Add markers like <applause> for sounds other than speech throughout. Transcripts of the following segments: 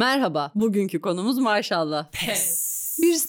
Merhaba. Bugünkü konumuz maşallah. Pes.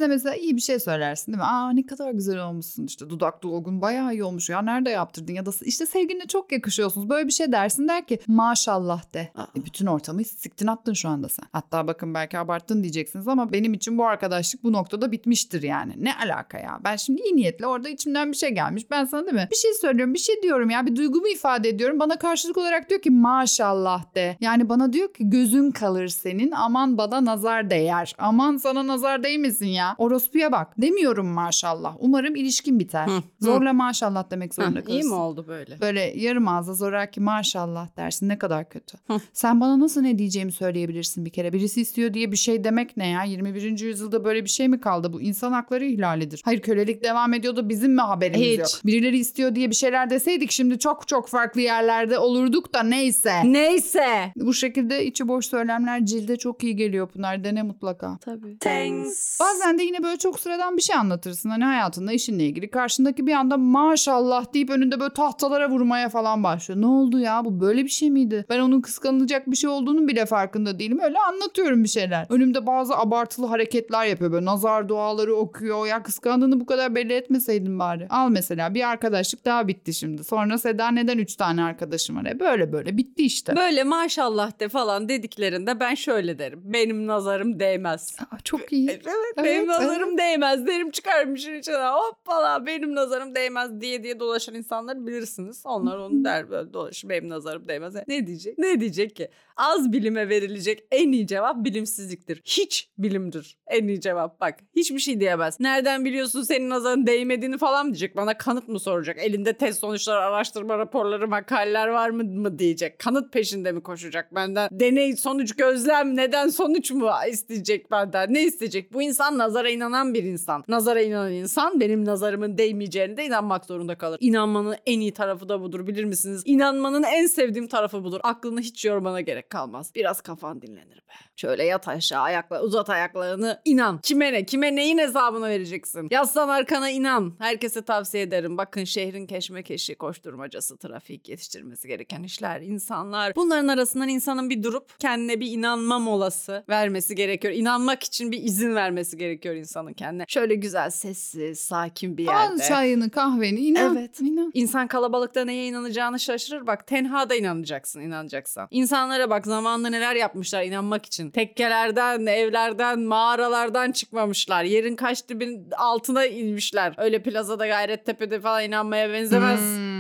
Birisine mesela iyi bir şey söylersin değil mi? Aa ne kadar güzel olmuşsun işte dudak dolgun bayağı iyi olmuş ya nerede yaptırdın ya da işte sevgiline çok yakışıyorsunuz böyle bir şey dersin der ki maşallah de. Aa. E, bütün ortamı siktin attın şu anda sen. Hatta bakın belki abarttın diyeceksiniz ama benim için bu arkadaşlık bu noktada bitmiştir yani. Ne alaka ya? Ben şimdi iyi niyetle orada içimden bir şey gelmiş. Ben sana değil mi? Bir şey söylüyorum bir şey diyorum ya bir duygumu ifade ediyorum. Bana karşılık olarak diyor ki maşallah de. Yani bana diyor ki gözün kalır senin aman bana nazar değer. Aman sana nazar değmesin ya. Orospuya bak. Demiyorum maşallah. Umarım ilişkin biter. Hı, hı. Zorla maşallah demek zorunda kalırsın. iyi mi oldu böyle? Böyle yarım ağızda zoraki maşallah dersin ne kadar kötü. Hı. Sen bana nasıl ne diyeceğimi söyleyebilirsin bir kere. Birisi istiyor diye bir şey demek ne ya? 21. yüzyılda böyle bir şey mi kaldı? Bu insan hakları ihlalidir. Hayır kölelik devam ediyor da bizim mi haberimiz Hiç. yok? Birileri istiyor diye bir şeyler deseydik şimdi çok çok farklı yerlerde olurduk da neyse. Neyse. Bu şekilde içi boş söylemler cilde çok iyi geliyor Pınar. Dene mutlaka. Tabii. Thanks. Bazen de yine böyle çok sıradan bir şey anlatırsın. Hani hayatında işinle ilgili. Karşındaki bir anda maşallah deyip önünde böyle tahtalara vurmaya falan başlıyor. Ne oldu ya bu böyle bir şey miydi? Ben onun kıskanılacak bir şey olduğunun bile farkında değilim. Öyle anlatıyorum bir şeyler. Önümde bazı abartılı hareketler yapıyor. Böyle nazar duaları okuyor. Ya kıskandığını bu kadar belli etmeseydin bari. Al mesela bir arkadaşlık daha bitti şimdi. Sonra Seda neden üç tane arkadaşım var? E böyle böyle bitti işte. Böyle maşallah de falan dediklerinde ben şöyle derim. Benim nazarım değmez. Aa, çok iyi. Evet, Evet, benim nazarım değmez derim çıkarmışın içine hoppala benim nazarım değmez diye diye dolaşan insanları bilirsiniz. Onlar onu der böyle dolaşır benim nazarım değmez. Ne diyecek? Ne diyecek ki? Az bilime verilecek en iyi cevap bilimsizliktir. Hiç bilimdir en iyi cevap bak. Hiçbir şey diyemez. Nereden biliyorsun senin nazarın değmediğini falan diyecek. Bana kanıt mı soracak? Elinde test sonuçları, araştırma raporları, makaleler var mı mı diyecek. Kanıt peşinde mi koşacak benden? Deney, sonuç, gözlem, neden sonuç mu isteyecek benden? Ne isteyecek? Bu insan nazara inanan bir insan. Nazara inanan insan benim nazarımın değmeyeceğine de inanmak zorunda kalır. İnanmanın en iyi tarafı da budur bilir misiniz? İnanmanın en sevdiğim tarafı budur. Aklını hiç yormana gerek kalmaz. Biraz kafan dinlenir be. Şöyle yat aşağı ayakla uzat ayaklarını inan. Kime ne? Kime neyin hesabını vereceksin? Yaslan arkana inan. Herkese tavsiye ederim. Bakın şehrin keşmekeşi, koşturmacası, trafik yetiştirmesi gereken işler, insanlar. Bunların arasından insanın bir durup kendine bir inanma molası vermesi gerekiyor. İnanmak için bir izin vermesi gerekiyor insanın kendine. Şöyle güzel, sessiz, sakin bir Al yerde. çayını kahveni inan. Evet. inan. İnsan kalabalıkta neye inanacağını şaşırır. Bak tenhada inanacaksın inanacaksan. İnsanlara bak zamanında neler yapmışlar inanmak için. Tekkelerden, evlerden, mağaralardan çıkmamışlar. Yerin kaç dibin altına inmişler. Öyle plazada Gayrettepe'de falan inanmaya benzemez. Hmm.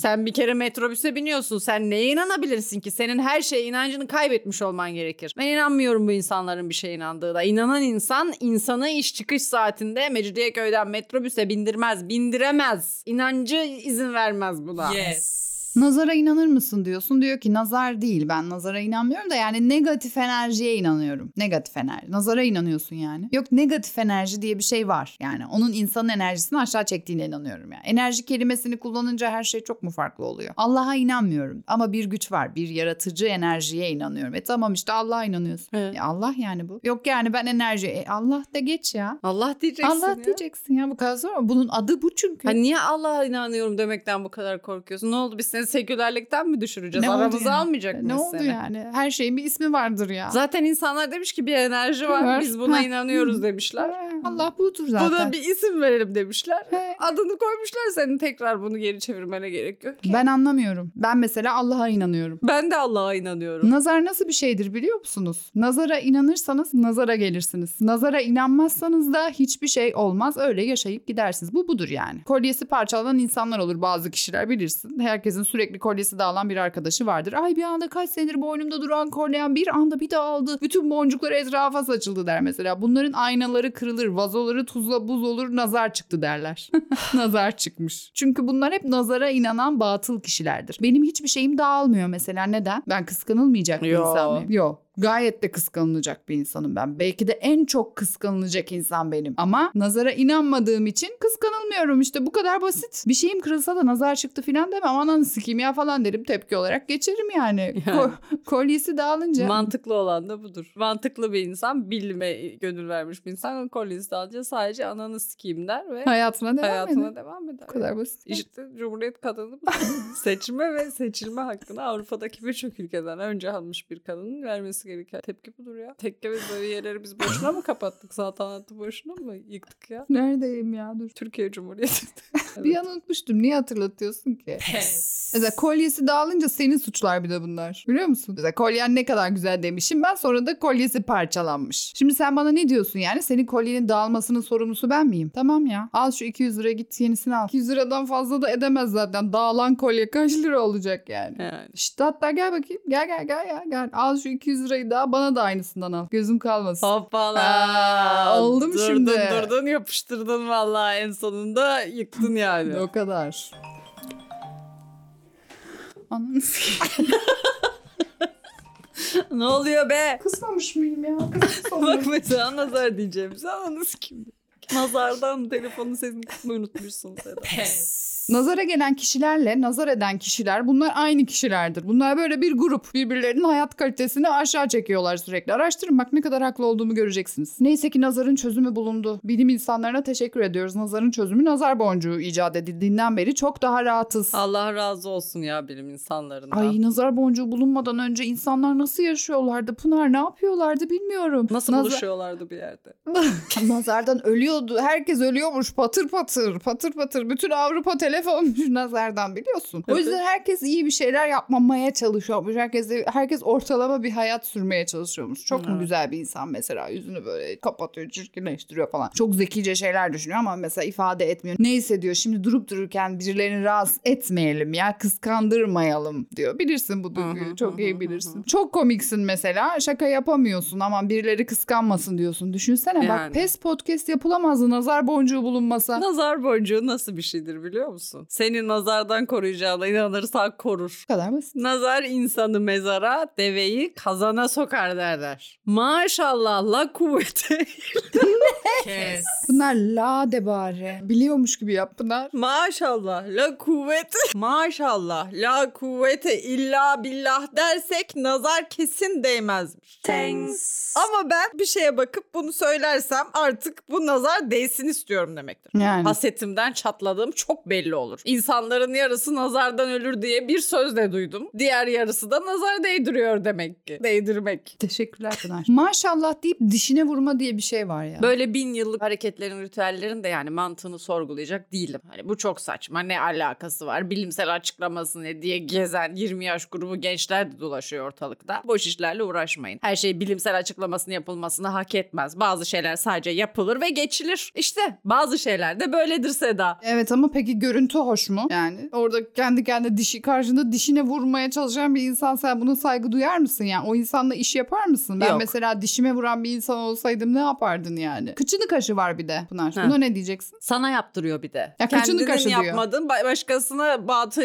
Sen bir kere metrobüse biniyorsun. Sen neye inanabilirsin ki? Senin her şeye inancını kaybetmiş olman gerekir. Ben inanmıyorum bu insanların bir şeye inandığına. İnanan insan insanı iş çıkış saatinde Mecidiyeköy'den metrobüse bindirmez, bindiremez. İnancı izin vermez buna. Yes. Nazara inanır mısın diyorsun. Diyor ki nazar değil ben nazara inanmıyorum da yani negatif enerjiye inanıyorum. Negatif enerji. Nazara inanıyorsun yani. Yok negatif enerji diye bir şey var. Yani onun insanın enerjisini aşağı çektiğine inanıyorum yani. Enerji kelimesini kullanınca her şey çok mu farklı oluyor? Allah'a inanmıyorum ama bir güç var. Bir yaratıcı enerjiye inanıyorum. E tamam işte Allah'a inanıyorsun. Evet. E Allah yani bu. Yok yani ben enerji. E Allah da geç ya. Allah diyeceksin Allah ya. diyeceksin ya bu kadar zor? Bunun adı bu çünkü. Ha niye Allah'a inanıyorum demekten bu kadar korkuyorsun? Ne oldu biz seni sekülerlikten mi düşüreceğiz? Ne oldu Aramıza yani? almayacak mıyız ne oldu seni? yani? Her şeyin bir ismi vardır ya. Zaten insanlar demiş ki bir enerji var. Var. Biz buna inanıyoruz demişler. Allah budur zaten. Buna bir isim verelim demişler. He. Adını koymuşlar senin tekrar bunu geri çevirmene gerek yok ki. Ben anlamıyorum. Ben mesela Allah'a inanıyorum. Ben de Allah'a inanıyorum. Nazar nasıl bir şeydir biliyor musunuz? Nazara inanırsanız nazara gelirsiniz. Nazara inanmazsanız da hiçbir şey olmaz. Öyle yaşayıp gidersiniz. Bu budur yani. Kolyesi parçalanan insanlar olur bazı kişiler bilirsin. Herkesin sürekli kolyesi dağılan bir arkadaşı vardır. Ay bir anda kaç senedir boynumda duran kolyem bir anda bir dağıldı. Bütün boncuklar etrafa saçıldı der mesela. Bunların aynaları kırılır, vazoları tuzla buz olur, nazar çıktı derler. <laughs> nazar çıkmış. Çünkü bunlar hep nazara inanan batıl kişilerdir. Benim hiçbir şeyim dağılmıyor mesela. Neden? Ben kıskanılmayacak bir Yo. insan mıyım? Yok. Gayet de kıskanılacak bir insanım ben. Belki de en çok kıskanılacak insan benim. Ama nazara inanmadığım için kıskanılmıyorum işte bu kadar basit. Bir şeyim kırılsa da nazar çıktı falan demem. Anan sikeyim ya falan derim tepki olarak geçerim yani. Ko- kolyesi dağılınca. Mantıklı olan da budur. Mantıklı bir insan, bilime gönül vermiş bir insan kolyesi alınca sadece ananı sikeyim der ve Hayatına devam hayatına eder. devam eder. Bu kadar basit. İşte Cumhuriyet kadını <laughs> seçme ve seçilme hakkını Avrupa'daki birçok ülkeden önce almış bir kadının vermesi gereken tepki budur ya. Tekke ve böyle yerleri biz boşuna mı kapattık? Saltanatı boşuna mı yıktık ya? Neredeyim ya dur. Türkiye Cumhuriyeti'nde. <laughs> Bir an unutmuştum. Niye hatırlatıyorsun ki? Mesela kolyesi dağılınca seni suçlar bir de bunlar. Biliyor musun? Mesela kolyen ne kadar güzel demişim ben sonra da kolyesi parçalanmış. Şimdi sen bana ne diyorsun yani? Senin kolyenin dağılmasının sorumlusu ben miyim? Tamam ya. Al şu 200 liraya git yenisini al. 200 liradan fazla da edemez zaten. Dağılan kolye kaç lira olacak yani? Yani. İşte hatta gel bakayım. Gel gel gel ya gel. Al şu 200 lirayı daha bana da aynısından al. Gözüm kalmasın. Hoppala. Aa, oldu mu durdun, şimdi? Durdun yapıştırdın vallahi en sonunda yıktın yani. O kadar. Ananı <laughs> ne oluyor be? Kısmamış mıyım ya? Bak mesela nazar diyeceğim. Sen onu kim? Nazardan telefonun sesini kısmayı unutmuşsun Seda. Nazara gelen kişilerle nazar eden kişiler bunlar aynı kişilerdir. Bunlar böyle bir grup. Birbirlerinin hayat kalitesini aşağı çekiyorlar sürekli. Araştırın bak ne kadar haklı olduğumu göreceksiniz. Neyse ki nazarın çözümü bulundu. Bilim insanlarına teşekkür ediyoruz. Nazarın çözümü nazar boncuğu icat edildiğinden beri çok daha rahatız. Allah razı olsun ya bilim insanlarından. Ay nazar boncuğu bulunmadan önce insanlar nasıl yaşıyorlardı? Pınar ne yapıyorlardı bilmiyorum. Nasıl Nazar- buluşuyorlardı bir yerde? <laughs> Nazardan ölüyordu. Herkes ölüyormuş patır patır patır patır. Bütün Avrupa telef olmuş <laughs> nazardan biliyorsun. O yüzden herkes iyi bir şeyler yapmamaya çalışıyormuş. Herkes herkes ortalama bir hayat sürmeye çalışıyormuş. Çok mu güzel bir insan mesela yüzünü böyle kapatıyor, çirkinleştiriyor falan. Çok zekice şeyler düşünüyor ama mesela ifade etmiyor. Ne hissediyor? Şimdi durup dururken birilerini rahatsız etmeyelim ya kıskandırmayalım diyor. Bilirsin bu duyguyu. Çok iyi bilirsin. Çok komiksin mesela. Şaka yapamıyorsun ama birileri kıskanmasın diyorsun. Düşünsene bak Yani. pes podcast yapılamazdı nazar boncuğu bulunmasa. Nazar boncuğu nasıl bir şeydir biliyor musun? Seni nazardan koruyacağına inanırsan korur. Bu kadar basit. Nazar insanı mezara, deveyi kazana sokar derler. Maşallah la kuvvete. <laughs> Kes. <laughs> Bunlar la de bari. Biliyormuş gibi yap Pınar. Maşallah la kuvvete. Maşallah la kuvvete illa billah dersek nazar kesin değmezmiş. Thanks. Ama ben bir şeye bakıp bunu söylersem artık bu nazar değsin istiyorum demektir. Yani. Hasetimden çatladığım çok belli olur. İnsanların yarısı nazardan ölür diye bir söz de duydum. Diğer yarısı da nazar değdiriyor demek ki. Değdirmek. Teşekkürler Pınar. Maşallah deyip dişine vurma diye bir şey var ya. Böyle bin yıllık hareketlerin, ritüellerin de yani mantığını sorgulayacak değilim. Hani bu çok saçma. Ne alakası var? Bilimsel açıklaması ne diye gezen 20 yaş grubu gençler de dolaşıyor ortalıkta. Boş işlerle uğraşmayın. Her şey bilimsel açıklamasını yapılmasını hak etmez. Bazı şeyler sadece yapılır ve geçilir. İşte bazı şeyler de böyledir Seda. Evet ama peki görüntü hoş mu? Yani orada kendi kendine dişi karşında dişine vurmaya çalışan bir insan sen buna saygı duyar mısın? Yani o insanla iş yapar mısın? Ben Yok. mesela dişime vuran bir insan olsaydım ne yapardın yani? Kıçını kaşı var bir de Pınar. Ha. Buna ne diyeceksin? Sana yaptırıyor bir de. Ya Kendinin kaşı diyor. yapmadın ba- başkasına batıl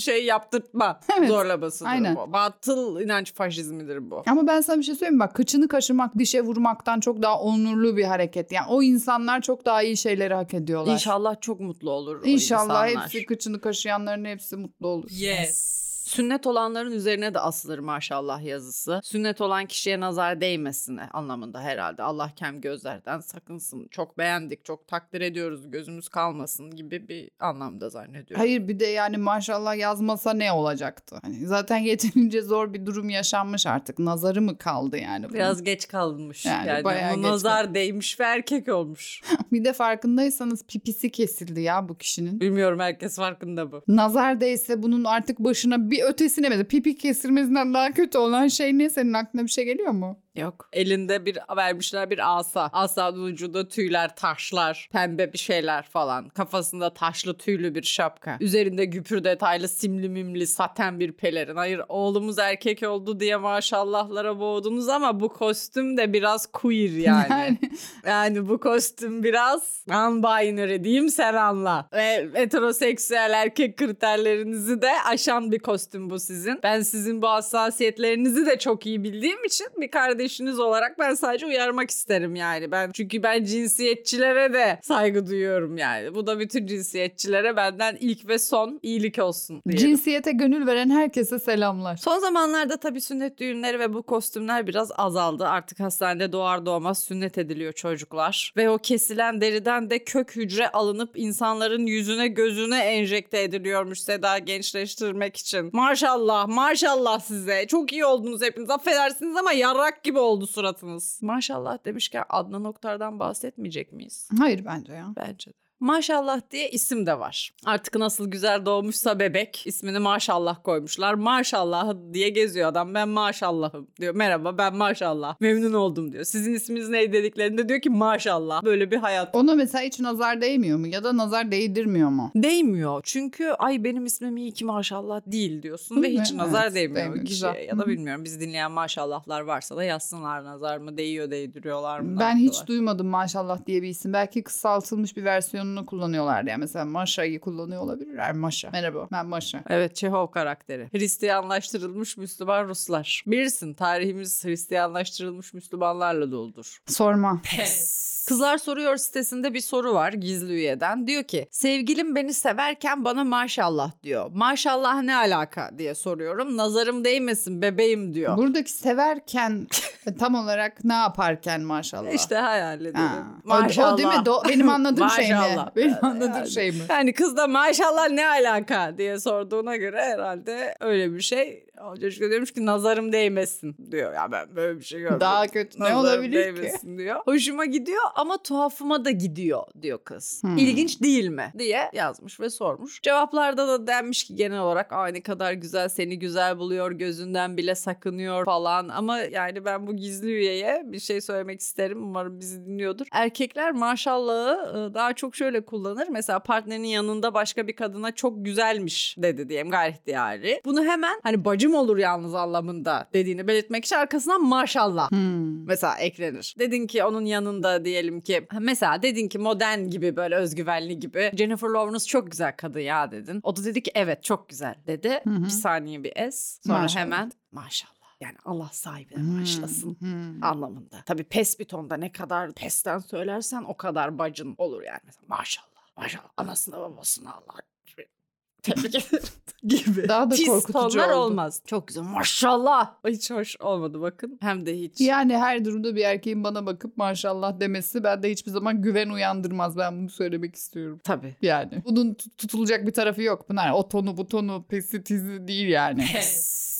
şey yaptırtma <laughs> Evet, zorlamasıdır aynen. bu. Batıl inanç faşizmidir bu. Ama ben sana bir şey söyleyeyim mi? Bak kıçını kaşımak dişe vurmaktan çok daha onurlu bir hareket. Yani o insanlar çok daha iyi şeyleri hak ediyorlar. İnşallah çok mutlu olur o İnşallah insanlar. hepsi kıçını kaşıyanların hepsi mutlu olur. Yes. Sünnet olanların üzerine de asılır maşallah yazısı. Sünnet olan kişiye nazar değmesine anlamında herhalde. Allah kem gözlerden sakınsın. Çok beğendik, çok takdir ediyoruz, gözümüz kalmasın gibi bir anlamda zannediyorum. Hayır bir de yani maşallah yazmasa ne olacaktı? Hani zaten <laughs> yeterince zor bir durum yaşanmış artık. Nazarı mı kaldı yani? bunun? Biraz geç kalınmış. Yani Yani, bayağı geç nazar değmiş ve erkek olmuş. <laughs> Bir de farkındaysanız pipisi kesildi ya bu kişinin. Bilmiyorum herkes farkında bu. Nazar değse bunun artık başına bir ötesine mesela pipi kesilmesinden daha kötü olan şey ne? Senin aklına bir şey geliyor mu? Yok. Elinde bir vermişler bir asa. Asanın ucunda tüyler, taşlar, pembe bir şeyler falan. Kafasında taşlı tüylü bir şapka. Üzerinde güpür detaylı simli mimli saten bir pelerin. Hayır oğlumuz erkek oldu diye maşallahlara boğdunuz ama bu kostüm de biraz queer <laughs> yani. yani. bu kostüm biraz non-binary diyeyim sen anla. Ve heteroseksüel erkek kriterlerinizi de aşan bir kostüm bu sizin. Ben sizin bu hassasiyetlerinizi de çok iyi bildiğim için bir kardeşim eşiniz olarak ben sadece uyarmak isterim yani. Ben çünkü ben cinsiyetçilere de saygı duyuyorum yani. Bu da bütün cinsiyetçilere benden ilk ve son iyilik olsun diyelim. Cinsiyete gönül veren herkese selamlar. Son zamanlarda tabii sünnet düğünleri ve bu kostümler biraz azaldı. Artık hastanede doğar doğmaz sünnet ediliyor çocuklar. Ve o kesilen deriden de kök hücre alınıp insanların yüzüne gözüne enjekte ediliyormuş Seda gençleştirmek için. Maşallah maşallah size. Çok iyi oldunuz hepiniz. Affedersiniz ama yarrak gibi oldu suratınız. Maşallah demişken Adnan Oktar'dan bahsetmeyecek miyiz? Hayır bence ya. Bence de. Maşallah diye isim de var. Artık nasıl güzel doğmuşsa bebek ismini maşallah koymuşlar. Maşallah diye geziyor adam. Ben maşallahım diyor. Merhaba ben maşallah. Memnun oldum diyor. Sizin isminiz ne dediklerinde diyor ki maşallah. Böyle bir hayat. Ona mesela hiç nazar değmiyor mu ya da nazar değdirmiyor mu? Değmiyor. Çünkü ay benim ismim iyi ki maşallah değil diyorsun Hı, ve hiç evet, nazar değmiyor değmiyor. kişiye. Güzel. Ya da bilmiyorum biz dinleyen maşallahlar varsa da yazsınlar nazar mı değiyor değdiriyorlar mı? Ben hiç duymadım maşallah diye bir isim. Belki kısaltılmış bir versiyonunu kullanıyorlar yani. Mesela Maşa'yı kullanıyor olabilirler. Maşa. Merhaba ben Maşa. Evet Çehov karakteri. Hristiyanlaştırılmış Müslüman Ruslar. Bilirsin tarihimiz Hristiyanlaştırılmış Müslümanlarla doludur. Sorma. Kızlar Soruyor sitesinde bir soru var gizli üyeden. Diyor ki sevgilim beni severken bana maşallah diyor. Maşallah ne alaka diye soruyorum. Nazarım değmesin bebeğim diyor. Buradaki severken e, tam olarak ne yaparken maşallah. İşte hayal edelim. Ha. O- Maşallah. O, değil mi? Do- benim <laughs> anladığım şey mi? Maşallah. <laughs> Benim anladığım Yani. şey mi? Yani kız da maşallah ne alaka diye sorduğuna göre herhalde öyle bir şey. O çocuk da demiş ki nazarım değmesin diyor. Ya ben böyle bir şey görmedim. Daha kötü ne olabilir ki? değmesin diyor. Hoşuma gidiyor ama tuhafıma da gidiyor diyor kız. Hmm. İlginç değil mi diye yazmış ve sormuş. Cevaplarda da denmiş ki genel olarak Ay ne kadar güzel seni güzel buluyor gözünden bile sakınıyor falan. Ama yani ben bu gizli üyeye bir şey söylemek isterim. Umarım bizi dinliyordur. Erkekler maşallahı e, daha çok şöyle kullanır. Mesela partnerinin yanında başka bir kadına çok güzelmiş dedi diyelim gayri ihtiyari. Bunu hemen hani bacım olur yalnız anlamında dediğini belirtmek için arkasından maşallah Hmm. mesela eklenir. Dedin ki onun yanında diyelim ki mesela dedin ki modern gibi böyle özgüvenli gibi Jennifer Lawrence çok güzel kadın ya dedin. O da dedi ki evet çok güzel dedi. Hı hı. Bir saniye bir es sonra Maşallah. hemen maşallah. Yani Allah sahibine Hmm. Hmm. anlamında. Tabii pes bir tonda ne kadar pesten söylersen o kadar bacın olur yani. Mesela maşallah. Maşallah anasına babasına Allah tebrik ederim <laughs> gibi. Daha da Pis korkutucu tonlar oldu. olmaz. Çok güzel maşallah. Hiç hoş olmadı bakın. Hem de hiç. Yani her durumda bir erkeğin bana bakıp maşallah demesi bende hiçbir zaman güven uyandırmaz. Ben bunu söylemek istiyorum. Tabii. Yani bunun tut- tutulacak bir tarafı yok. Bunlar o tonu bu tonu pesi tizi değil yani.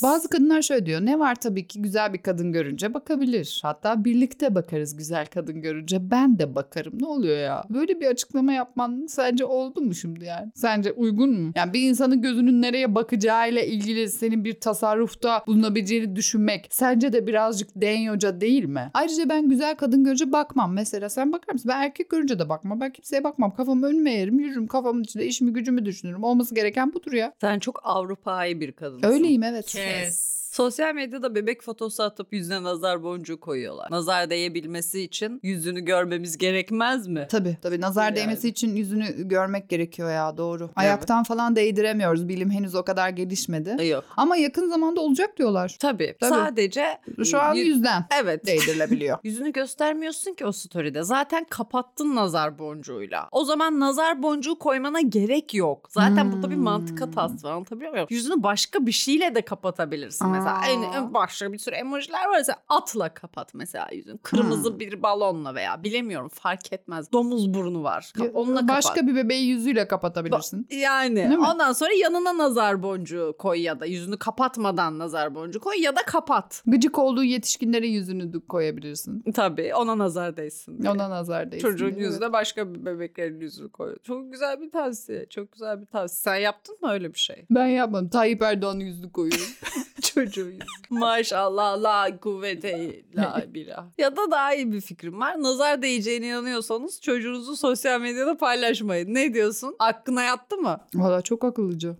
Bazı kadınlar şöyle diyor. Ne var tabii ki güzel bir kadın görünce bakabilir. Hatta birlikte bakarız güzel kadın görünce. Ben de bakarım. Ne oluyor ya? Böyle bir açıklama yapman sence oldu mu şimdi yani? Sence uygun mu? Yani bir insanın gözünün nereye bakacağıyla ilgili senin bir tasarrufta bulunabileceğini düşünmek sence de birazcık denyoca değil mi? Ayrıca ben güzel kadın görünce bakmam. Mesela sen bakar mısın? Ben erkek görünce de bakmam. Ben kimseye bakmam. Kafamı önüme eğerim. Yürürüm kafamın içinde işimi gücümü düşünürüm. Olması gereken budur ya. Sen çok Avrupa'yı bir kadınsın. Öyleyim evet. Sosyal medyada bebek fotosu atıp yüzüne nazar boncuğu koyuyorlar. Nazar değebilmesi için yüzünü görmemiz gerekmez mi? Tabii tabii nazar Yani. değmesi için yüzünü görmek gerekiyor ya doğru. Ayaktan falan değdiremiyoruz. Bilim henüz o kadar gelişmedi. Yok. Ama yakın zamanda olacak diyorlar. Tabii. Tabii. Sadece Şu an Yü- yüzden Evet. değdirilebiliyor. <laughs> Yüzünü göstermiyorsun ki o story'de. Zaten kapattın nazar boncuğuyla. O zaman nazar boncuğu koymana gerek yok. Zaten Hmm. burada bir mantık hatası var. Anlatabiliyor muyum? Yüzünü başka bir şeyle de kapatabilirsin. Mesela Aa. en, en başka bir sürü emojiler var. Mesela atla kapat mesela yüzünü. Kırmızı Hmm. bir balonla veya bilemiyorum fark etmez. Domuz burnu var. Ka- Onunla kapat. Başka bir bebeği yüzüyle kapatabilirsin. Yani Değil mi? ondan sonra yanına nazar boncuğu koy ya da yüzünü kapatmadan nazar boncuğu koy ya da kapat. Gıcık olduğu yetişkinlere yüzünü koyabilirsin. Tabii ona nazar değsin. diye. Ona nazar değsin. Çocuğun diye. yüzüne başka bir bebeklerin yüzünü koy. Çok güzel bir tavsiye. Çok güzel bir tavsiye. Sen yaptın mı öyle bir şey? Ben yapmadım. Tayyip Erdoğan'ın yüzünü koyuyorum. <laughs> <laughs> Çocuğun yüzü. Maşallah la kuvvete la <laughs> billah. Ya da daha iyi bir fikrim var. Nazar değeceğine inanıyorsanız çocuğunuzu sosyal medyada paylaşmayın. Ne diyorsun? Aklına yattı mı? Valla çok akıllıca.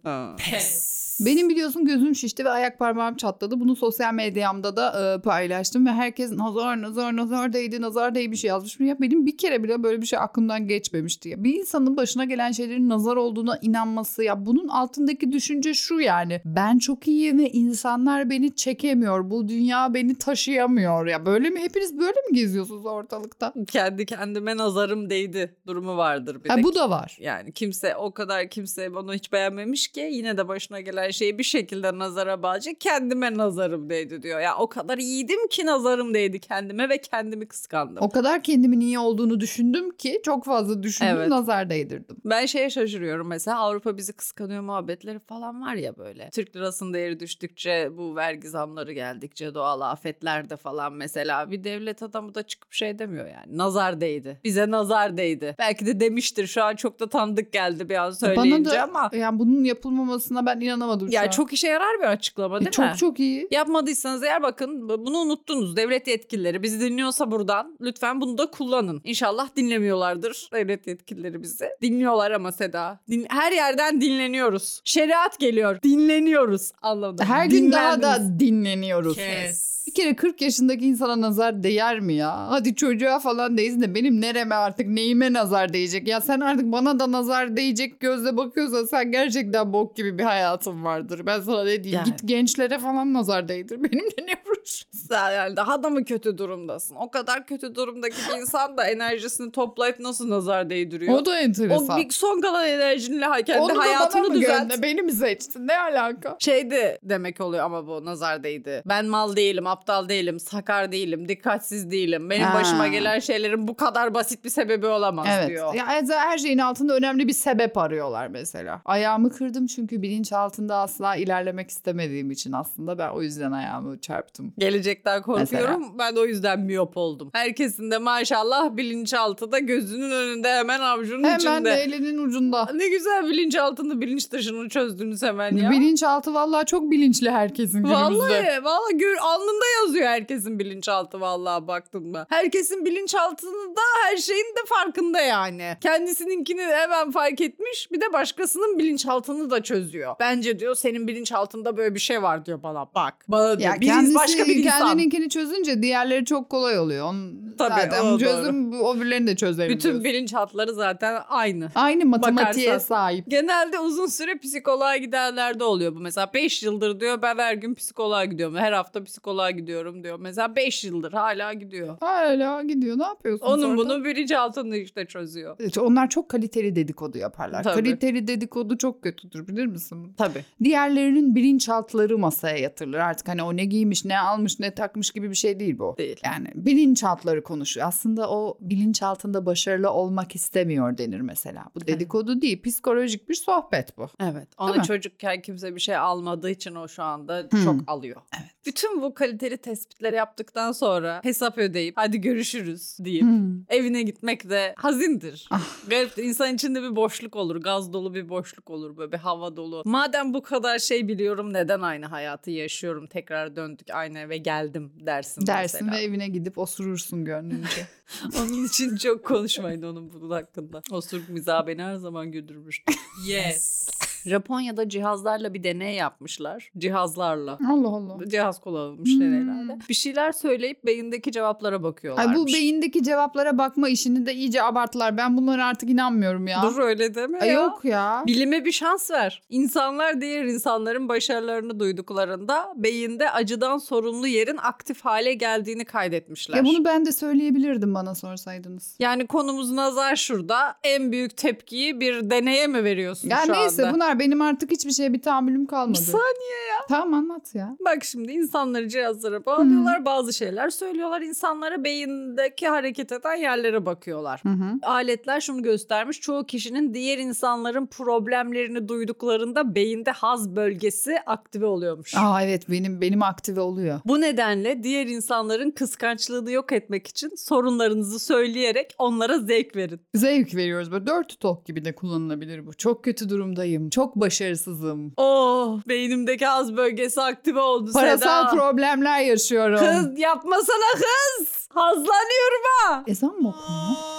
Pes. Benim biliyorsun gözüm şişti ve ayak parmağım çatladı. Bunu sosyal medyamda da e, paylaştım ve herkes nazar nazar nazar değdi nazar değmiş yazmış. Ya benim bir kere bile böyle bir şey aklımdan geçmemişti. Ya. Bir insanın başına gelen şeylerin nazar olduğuna inanması ya bunun altındaki düşünce şu yani. Ben çok iyiyim ve insanlar beni çekemiyor. Bu dünya beni taşıyamıyor. Ya böyle mi? Hepiniz böyle mi geziyorsunuz ortalıkta? Kendi kendime nazarım değdi durumu vardır bir Ha, de. bu da var. Yani kimse o kadar kimse onu hiç beğenmemiş ki yine de başına gelen şeyi bir şekilde nazara bağlayacak. Kendime nazarım değdi diyor. Ya o kadar iyiydim ki nazarım değdi kendime ve kendimi kıskandım. O kadar kendimin iyi olduğunu düşündüm ki çok fazla düşündüm Evet. nazar değdirdim. Ben şeye şaşırıyorum mesela Avrupa bizi kıskanıyor muhabbetleri falan var ya böyle. Türk lirasının değeri düştükçe bu vergi zamları geldikçe doğal afetlerde falan mesela bir devlet adamı da çıkıp şey demiyor yani. Nazar değdi. Bize nazar değdi. Belki de demiştir şu an çok da tanıdık geldi bir an söyleyince Bana da ama. yani bunun yapılmamasına ben inanamadım şu Ya an. çok işe yarar bir açıklama E, değil çok mi? çok iyi. Yapmadıysanız eğer bakın bunu unuttunuz. Devlet yetkilileri bizi dinliyorsa buradan lütfen bunu da kullanın. İnşallah dinlemiyorlardır devlet yetkilileri bizi. Dinliyorlar ama Seda. Din- her yerden dinleniyoruz. Şeriat geliyor. Dinleniyoruz. Anladım. Her gün daha da dinleniyoruz. Kes. Bir kere 40 yaşındaki insana nazar değer mi ya? Hadi çocuğa falan değsin de benim nereme artık neyime nazar değecek? Ya sen artık bana da nazar değecek gözle bakıyorsan sen gerçekten bok gibi bir hayatın vardır. Ben sana ne diyeyim? Yani. Git gençlere falan nazar değdir. <laughs> Benimle ne uğraşıyorsun? Yani daha da mı kötü durumdasın? O kadar kötü durumdaki bir insan da enerjisini toplayıp nasıl nazar değdiriyor? O da enteresan. O bir son kalan enerjinle kendi Onu da bana hayatını mı düzelt. gönder? Beni mi seçtin? Ne alaka? Şeydi demek oluyor ama bu nazar değdi. Ben mal değilim, aptal değilim, sakar değilim, dikkatsiz değilim. Benim Ha. başıma gelen şeylerin bu kadar basit bir sebebi olamaz Evet. diyor. Ya her şeyin altında önemli bir sebep arıyorlar mesela. Ayağımı kırdım çünkü bilinç altında asla ilerlemek istemediğim için aslında ben o yüzden ayağımı çarptım. Gelecekten korkuyorum. Ben o yüzden miyop oldum. Herkesin de maşallah bilinçaltı da gözünün önünde hemen avucunun Hemen içinde. de elinin ucunda. Ne güzel bilinçaltını bilinç dışını çözdünüz hemen ya. Bilinçaltı vallahi çok bilinçli herkesin günümüzde. Vallahi vallahi gör, alnında yazıyor herkesin bilinçaltı vallahi baktım ben. Herkesin bilinçaltında her şeyin de farkında yani. Kendisininkini hemen fark etmiş bir de başkasının bilinçaltını da çözüyor. Bence diyor senin bilinçaltında böyle bir şey var diyor bana bak. Bana diyor Ya biz kendisi başka bir insan. kendininkini çözünce diğerleri çok kolay oluyor. Onun Tabii, zaten o çözüm o birilerini de çözebiliyoruz. Bütün bilinçaltları zaten aynı. Aynı matematiğe Bakarsan. sahip. Genelde uzun süre psikoloğa gidenlerde oluyor bu. Mesela 5 yıldır diyor ben her gün psikoloğa gidiyorum. Her hafta psikoloğa gidiyorum diyor. Mesela 5 yıldır hala gidiyor. Hala gidiyor ne yapıyorsun? Onun bunu bilinçaltını işte çözüyor. İşte Onlar çok kaliteli dedikodu yaparlar. Tabii. Kaliteli dedikodu çok kötüdür bilir misin? Tabii. Diğerlerinin bilinçaltları masaya yatırılır. Artık hani o ne giymiş, ne almış, ne takmış gibi bir şey değil bu. Değil. Yani bilinçaltları konuşuyor. Aslında o bilinçaltında başarılı olmak istemiyor denir mesela. Bu dedikodu değil, psikolojik bir sohbet bu. Evet. Ona çocukken kimse bir şey almadığı için o şu anda Hmm. çok alıyor. Evet. Bütün bu kaliteli tespitleri yaptıktan sonra hesap ödeyip hadi görüşürüz deyip Hmm. evine gitmek de hazindir. Ah. Garip insan içinde bir boşluk olur. Gaz dolu bir boşluk olur. Böyle bir hava dolu. Madem bu kadar şey biliyorum neden aynı hayatı yaşıyorum? Tekrar döndük aynı eve geldim dersin. Dersin mesela. ve evine gidip osurursun gönlünce. <laughs> <laughs> Onun için çok konuşmayın onun bunun hakkında. Osuruk mizahı beni her zaman güldürmüştü. Yes. <laughs> Japonya'da cihazlarla bir deney yapmışlar. Cihazlarla. Allah Allah. Cihaz kullanılmış Hmm. deneylerde. Bir şeyler söyleyip beyindeki cevaplara bakıyorlarmış. Ay bu beyindeki cevaplara bakma işini de iyice abarttılar. Ben bunlara artık inanmıyorum ya. Dur öyle deme Ay ya. yok ya. Bilime bir şans ver. İnsanlar diğer insanların başarılarını duyduklarında beyinde acıdan sorumlu yerin aktif hale geldiğini kaydetmişler. Ya bunu ben de söyleyebilirdim bana sorsaydınız. Yani konumuz nazar şurada. En büyük tepkiyi bir deneye mi veriyorsun Ya şu neyse anda? bunlar benim artık hiçbir şeye bir tahammülüm Bir kalmadı. saniye. Tamam anlat ya. Bak şimdi insanları cihazlara bağlıyorlar. Bazı şeyler söylüyorlar. İnsanlara beyindeki hareket eden yerlere bakıyorlar. Hı hı. Aletler şunu göstermiş. Çoğu kişinin diğer insanların problemlerini duyduklarında beyinde haz bölgesi aktive oluyormuş. Aa evet benim benim aktive oluyor. Bu nedenle diğer insanların kıskançlığını yok etmek için sorunlarınızı söyleyerek onlara zevk verin. Zevk veriyoruz böyle dört tok gibi de kullanılabilir bu. Çok kötü durumdayım. Çok başarısızım. Oh beynimdeki haz bölgesi aktive oldu Parasal Seda. problemler yaşıyorum. Kız yapmasana kız. Hazlanıyorum ha. Ezan mı okunuyor?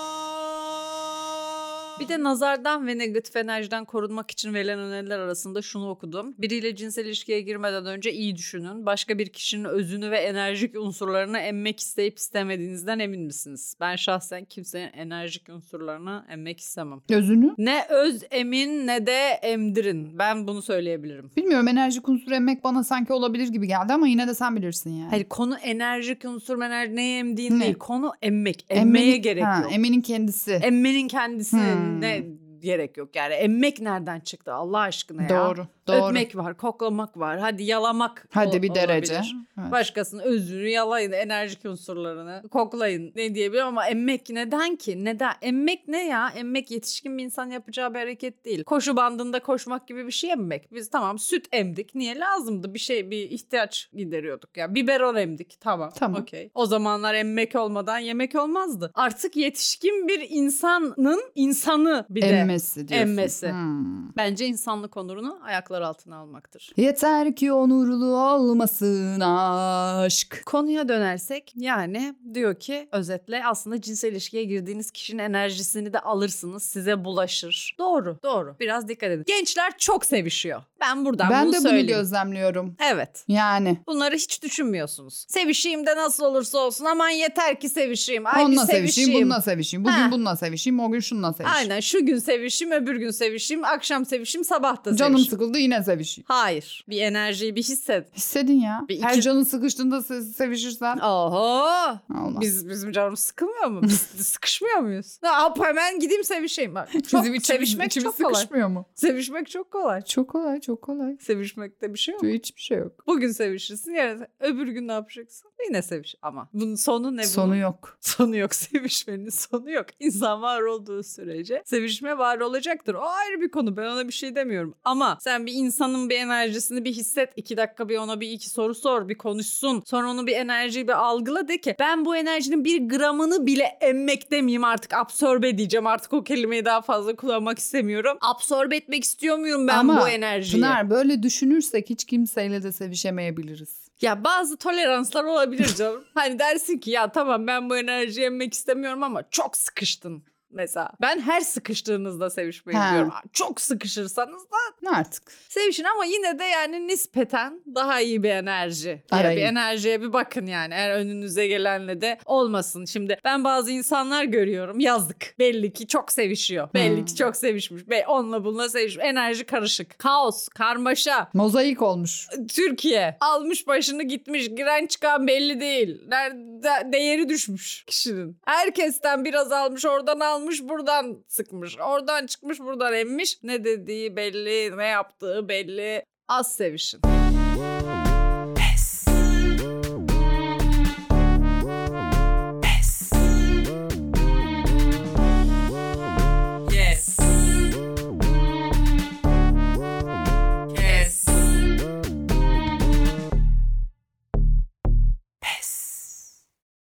Bir de nazardan ve negatif enerjiden korunmak için verilen öneriler arasında şunu okudum. Biriyle cinsel ilişkiye girmeden önce iyi düşünün. Başka bir kişinin özünü ve enerjik unsurlarını emmek isteyip istemediğinizden emin misiniz? Ben şahsen kimsenin enerjik unsurlarını emmek istemem. Özünü? Ne öz emin ne de emdirin. Ben bunu söyleyebilirim. Bilmiyorum enerjik unsur emmek bana sanki olabilir gibi geldi ama yine de sen bilirsin yani. Hayır konu enerjik unsur enerji neye emdiğin Ne? değil. Konu emmek. Emmeye Emmenin- gerek ha, yok. Emmenin kendisi. Emmenin kendisi Hmm. Ne gerek yok yani. Emmek nereden çıktı Allah aşkına ya? Doğru. Doğru. Öpmek var, koklamak var. Hadi yalamak Hadi bir derece. olabilir. Evet. Başkasının özünü yalayın, enerjik unsurlarını koklayın ne diyebilirim ama emmek neden ki? Neden? Emmek ne ya? Emmek yetişkin bir insan yapacağı bir hareket değil. Koşu bandında koşmak gibi bir şey emmek. Biz tamam süt emdik. Niye lazımdı? Bir şey bir ihtiyaç gideriyorduk ya. Biberon emdik. Tamam. Tamam. Okey. O zamanlar emmek olmadan yemek olmazdı. Artık yetişkin bir insanın insanı bir de Emmesi diyorsun. Emmesi. Hmm. bence insanlık onurunu ayaklar altına almaktır. Yeter ki onurlu olmasın aşk. Konuya dönersek yani diyor ki özetle aslında cinsel ilişkiye girdiğiniz kişinin enerjisini de alırsınız size bulaşır. Doğru doğru biraz dikkat edin. Gençler çok sevişiyor. Ben buradan ben bunu de bunu söyleyeyim. gözlemliyorum. Evet. Yani Bunları hiç düşünmüyorsunuz. Sevişeyim de nasıl olursa olsun aman yeter ki sevişeyim. Ay onunla sevişeyim, sevişeyim. bununla sevişeyim. Bugün Ha. bununla sevişeyim, o gün şununla sevişeyim. Aynen şu gün sevişeyim öbür gün sevişeyim akşam sevişeyim sabah da Canım sevişeyim. sıkıldı yine sevişeyim. Hayır. Bir enerjiyi bir hisset. Hissedin ya. Bir Her iki- canın sıkıştığında se- sevişirsen Oho. olmaz. Biz bizim canımız sıkılmıyor mu? Biz <laughs> sıkışmıyor muyuz? Ya, hop hemen gideyim sevişeyim. Bak, çok, Bizim içimiz, sevişmek içimiz çok kolay. sıkışmıyor mu? Sevişmek çok kolay. Çok kolay, çok kolay. Sevişmekte bir şey yok. Hiçbir şey yok. Bugün sevişirsin, yarın öbür gün ne yapacaksın? Yine seviş. Ama bunun sonu ne? Sonu bunun? yok. Sonu yok. <laughs> Sevişmenin sonu yok. İnsan var olduğu sürece sevişme var olacaktır. O ayrı bir konu. Ben ona bir şey demiyorum. Ama sen bir insanın bir enerjisini bir hisset. iki dakika bir ona bir iki soru sor. Bir konuşsun. Sonra onu bir enerjiyi bir algıla de ki ben bu enerjinin bir gramını bile emmek demeyeyim artık. Absorbe diyeceğim. Artık o kelimeyi daha fazla kullanmak istemiyorum. Absorbe etmek istiyor muyum ben Ama bu enerjiyi? Pınar böyle düşünürsek hiç kimseyle de sevişemeyebiliriz. Ya bazı toleranslar olabilir canım. <laughs> hani dersin ki ya tamam ben bu enerjiyi emmek istemiyorum ama çok sıkıştın mesela. Ben her sıkıştığınızda sevişmeyi Ha. diyorum. Çok sıkışırsanız da Artık. sevişin ama yine de yani nispeten daha iyi bir enerji. Yani bir enerjiye bir bakın yani. Eğer önünüze gelenle de olmasın. Şimdi ben bazı insanlar görüyorum. Yazdık. Belli ki çok sevişiyor. Belli Hmm. ki çok sevişmiş. Ve onunla bununla sevişmiş. Enerji karışık. Kaos, karmaşa. Mozaik olmuş. Türkiye almış başını gitmiş giren çıkan belli değil. Nerede değeri düşmüş kişinin. Herkesten biraz almış oradan almış buradan sıkmış. Oradan çıkmış buradan emmiş. Ne dediği belli ne yaptığı belli. Az sevişin.